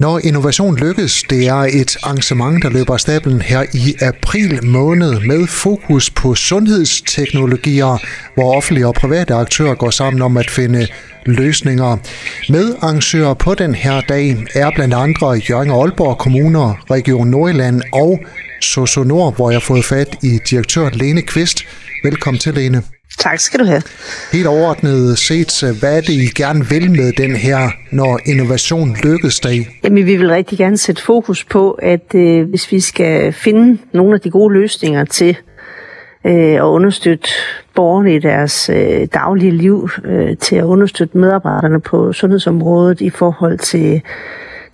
Når Innovation Lykkes, det er et arrangement, der løber af stablen her i april måned med fokus på sundhedsteknologier, hvor offentlige og private aktører går sammen om at finde løsninger. Med arrangører på den her dag er blandt andre Jørgen og Aalborg Kommuner, Region Nordjylland og Soso Nord, hvor jeg har fået fat i direktør Lene Kvist. Velkommen til, Lene. Tak skal du have. Helt overordnet set, hvad er det, I gerne vil med den her, når innovation lykkes dag? Jamen, vi vil rigtig gerne sætte fokus på, at øh, hvis vi skal finde nogle af de gode løsninger til øh, at understøtte borgerne i deres øh, daglige liv, øh, til at understøtte medarbejderne på sundhedsområdet i forhold til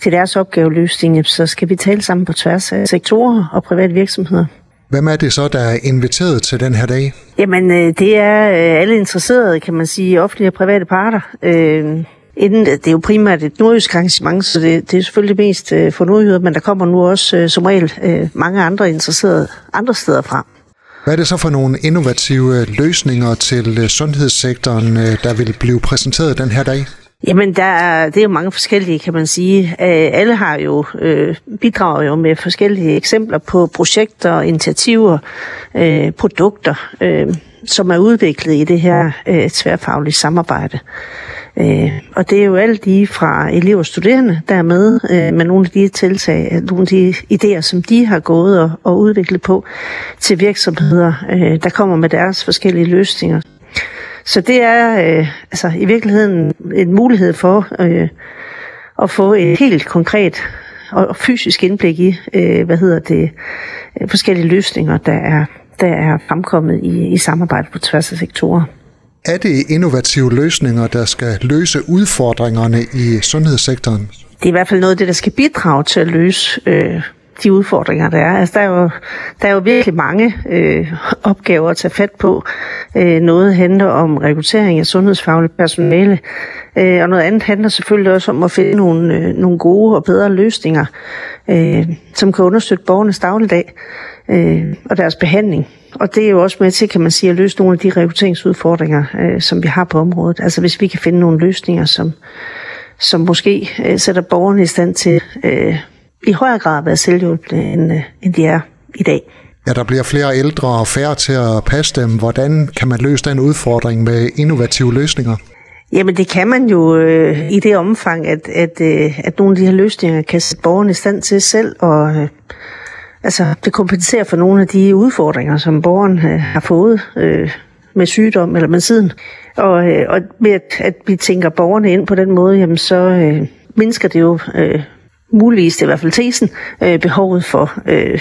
til deres opgaveløsning, så skal vi tale sammen på tværs af sektorer og private virksomheder. Hvem er det så, der er inviteret til den her dag? Jamen, øh, det er øh, alle interesserede, kan man sige, offentlige og private parter. Øh, inden, det er jo primært et nordjysk arrangement, så det, det er selvfølgelig mest for nordjyder, men der kommer nu også som regel mange andre interesserede andre steder fra. Hvad er det så for nogle innovative løsninger til sundhedssektoren, der vil blive præsenteret den her dag? Jamen, der er, det er jo mange forskellige, kan man sige. Øh, alle har jo øh, bidrager jo med forskellige eksempler på projekter, initiativer, øh, produkter, øh, som er udviklet i det her øh, tværfaglige samarbejde. Øh, og det er jo alt de fra elever og studerende, der er med øh, med nogle af de tiltag, øh, nogle af de idéer, som de har gået og, og udviklet på, til virksomheder, øh, der kommer med deres forskellige løsninger, så det er øh, altså i virkeligheden en mulighed for øh, at få et helt konkret og fysisk indblik i, øh, hvad hedder det, øh, forskellige løsninger, der er, der er fremkommet i, i samarbejde på tværs af sektorer. Er det innovative løsninger, der skal løse udfordringerne i sundhedssektoren? Det er i hvert fald noget af det, der skal bidrage til at løse øh, de udfordringer, der er. Altså, der, er jo, der er jo virkelig mange øh, opgaver at tage fat på. Øh, noget handler om rekruttering af sundhedsfagligt personale, øh, og noget andet handler selvfølgelig også om at finde nogle, øh, nogle gode og bedre løsninger, øh, som kan understøtte borgernes dagligdag øh, og deres behandling. Og det er jo også med til, kan man sige, at løse nogle af de rekrutteringsudfordringer, øh, som vi har på området. Altså hvis vi kan finde nogle løsninger, som, som måske øh, sætter borgerne i stand til øh, i højere grad være selvhjulpne, end, øh, end de er i dag. Ja, der bliver flere ældre og færre til at passe dem. Hvordan kan man løse den udfordring med innovative løsninger? Jamen det kan man jo øh, i det omfang, at, at, øh, at nogle af de her løsninger kan sætte borgerne i stand til selv, og øh, altså, det kompenserer for nogle af de udfordringer, som borgeren øh, har fået øh, med sygdom eller med siden. Og, øh, og med at, at vi tænker borgerne ind på den måde, jamen så øh, mindsker det jo øh, muligvis, det er i hvert fald tesen, øh, behovet for øh,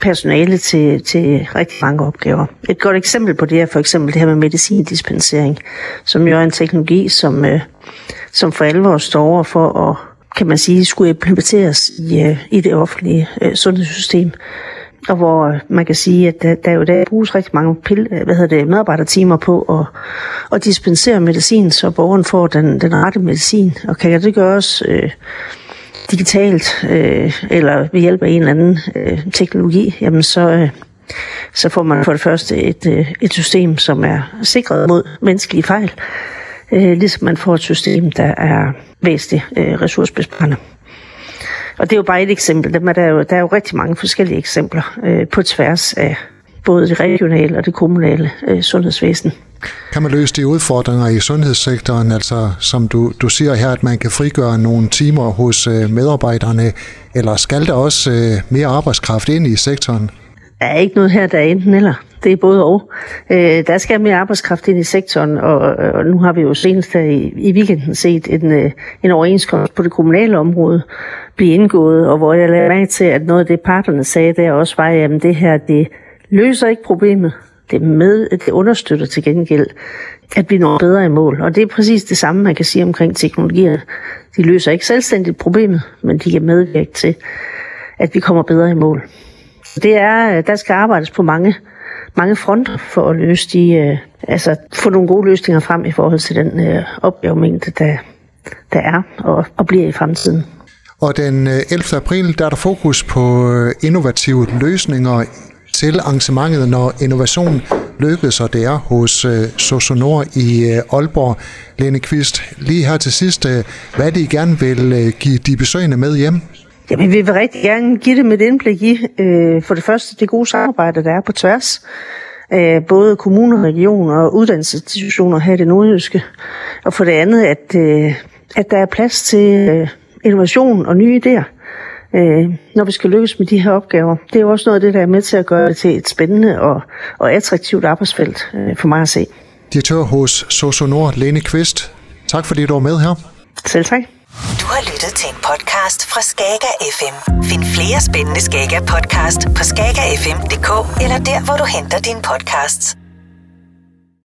personale til, til rigtig mange opgaver. Et godt eksempel på det er for eksempel det her med medicindispensering, som jo er en teknologi, som, øh, som for alvor står over for at kan man sige, skulle implementeres i, øh, i det offentlige øh, sundhedssystem. Og hvor øh, man kan sige, at der, der jo der bruges rigtig mange pil, øh, hvad hedder det, medarbejdertimer på at, at dispensere medicin, så borgeren får den, den rette medicin. Og kan det gøres øh, digitalt øh, eller ved hjælp af en eller anden øh, teknologi, jamen så, øh, så får man for det første et, øh, et system, som er sikret mod menneskelige fejl, øh, ligesom man får et system, der er væsentligt øh, ressourcebesparende. Og det er jo bare et eksempel. Der er jo, der er jo rigtig mange forskellige eksempler øh, på tværs af både det regionale og det kommunale øh, sundhedsvæsen. Kan man løse de udfordringer i sundhedssektoren, altså som du, du siger her, at man kan frigøre nogle timer hos øh, medarbejderne, eller skal der også øh, mere arbejdskraft ind i sektoren? Der er ikke noget her, der er enten eller. Det er både og. Øh, der skal mere arbejdskraft ind i sektoren, og, og nu har vi jo senest her i, i weekenden set en, øh, en overenskomst på det kommunale område blive indgået, og hvor jeg lagde mærke til, at noget af det parterne sagde der også var, at det her det løser ikke problemet, det, med, det understøtter til gengæld, at vi når bedre i mål. Og det er præcis det samme, man kan sige omkring teknologier. De løser ikke selvstændigt problemet, men de kan medvirke til, at vi kommer bedre i mål. Det er, øh, der skal arbejdes på mange, mange fronter for at løse de, øh, altså få nogle gode løsninger frem i forhold til den øh, opgavemængde, der, der er og, og bliver i fremtiden. Og den øh, 11. April, der er der fokus på innovative løsninger til arrangementet, når innovation lykkedes, og det er hos øh, Sosonor i øh, Aalborg. Lene Kvist, lige her til sidst, øh, hvad er det, I gerne vil øh, give de besøgende med hjem? Jamen, vi vil rigtig gerne give dem et indblik i, øh, for det første, det gode samarbejde, der er på tværs af både kommuner, regioner og uddannelsesinstitutioner her i det nordjyske. Og for det andet, at, øh, at der er plads til øh, innovation og nye idéer, øh, når vi skal lykkes med de her opgaver. Det er jo også noget af det, der er med til at gøre det til et spændende og, og attraktivt arbejdsfelt øh, for mig at se. Direktør hos Sosonor, Lene Kvist. Tak fordi du var med her. Selv tak. Du har lyttet til en podcast fra Skager FM. Find flere spændende Skager podcast på skagerfm.dk eller der, hvor du henter dine podcasts.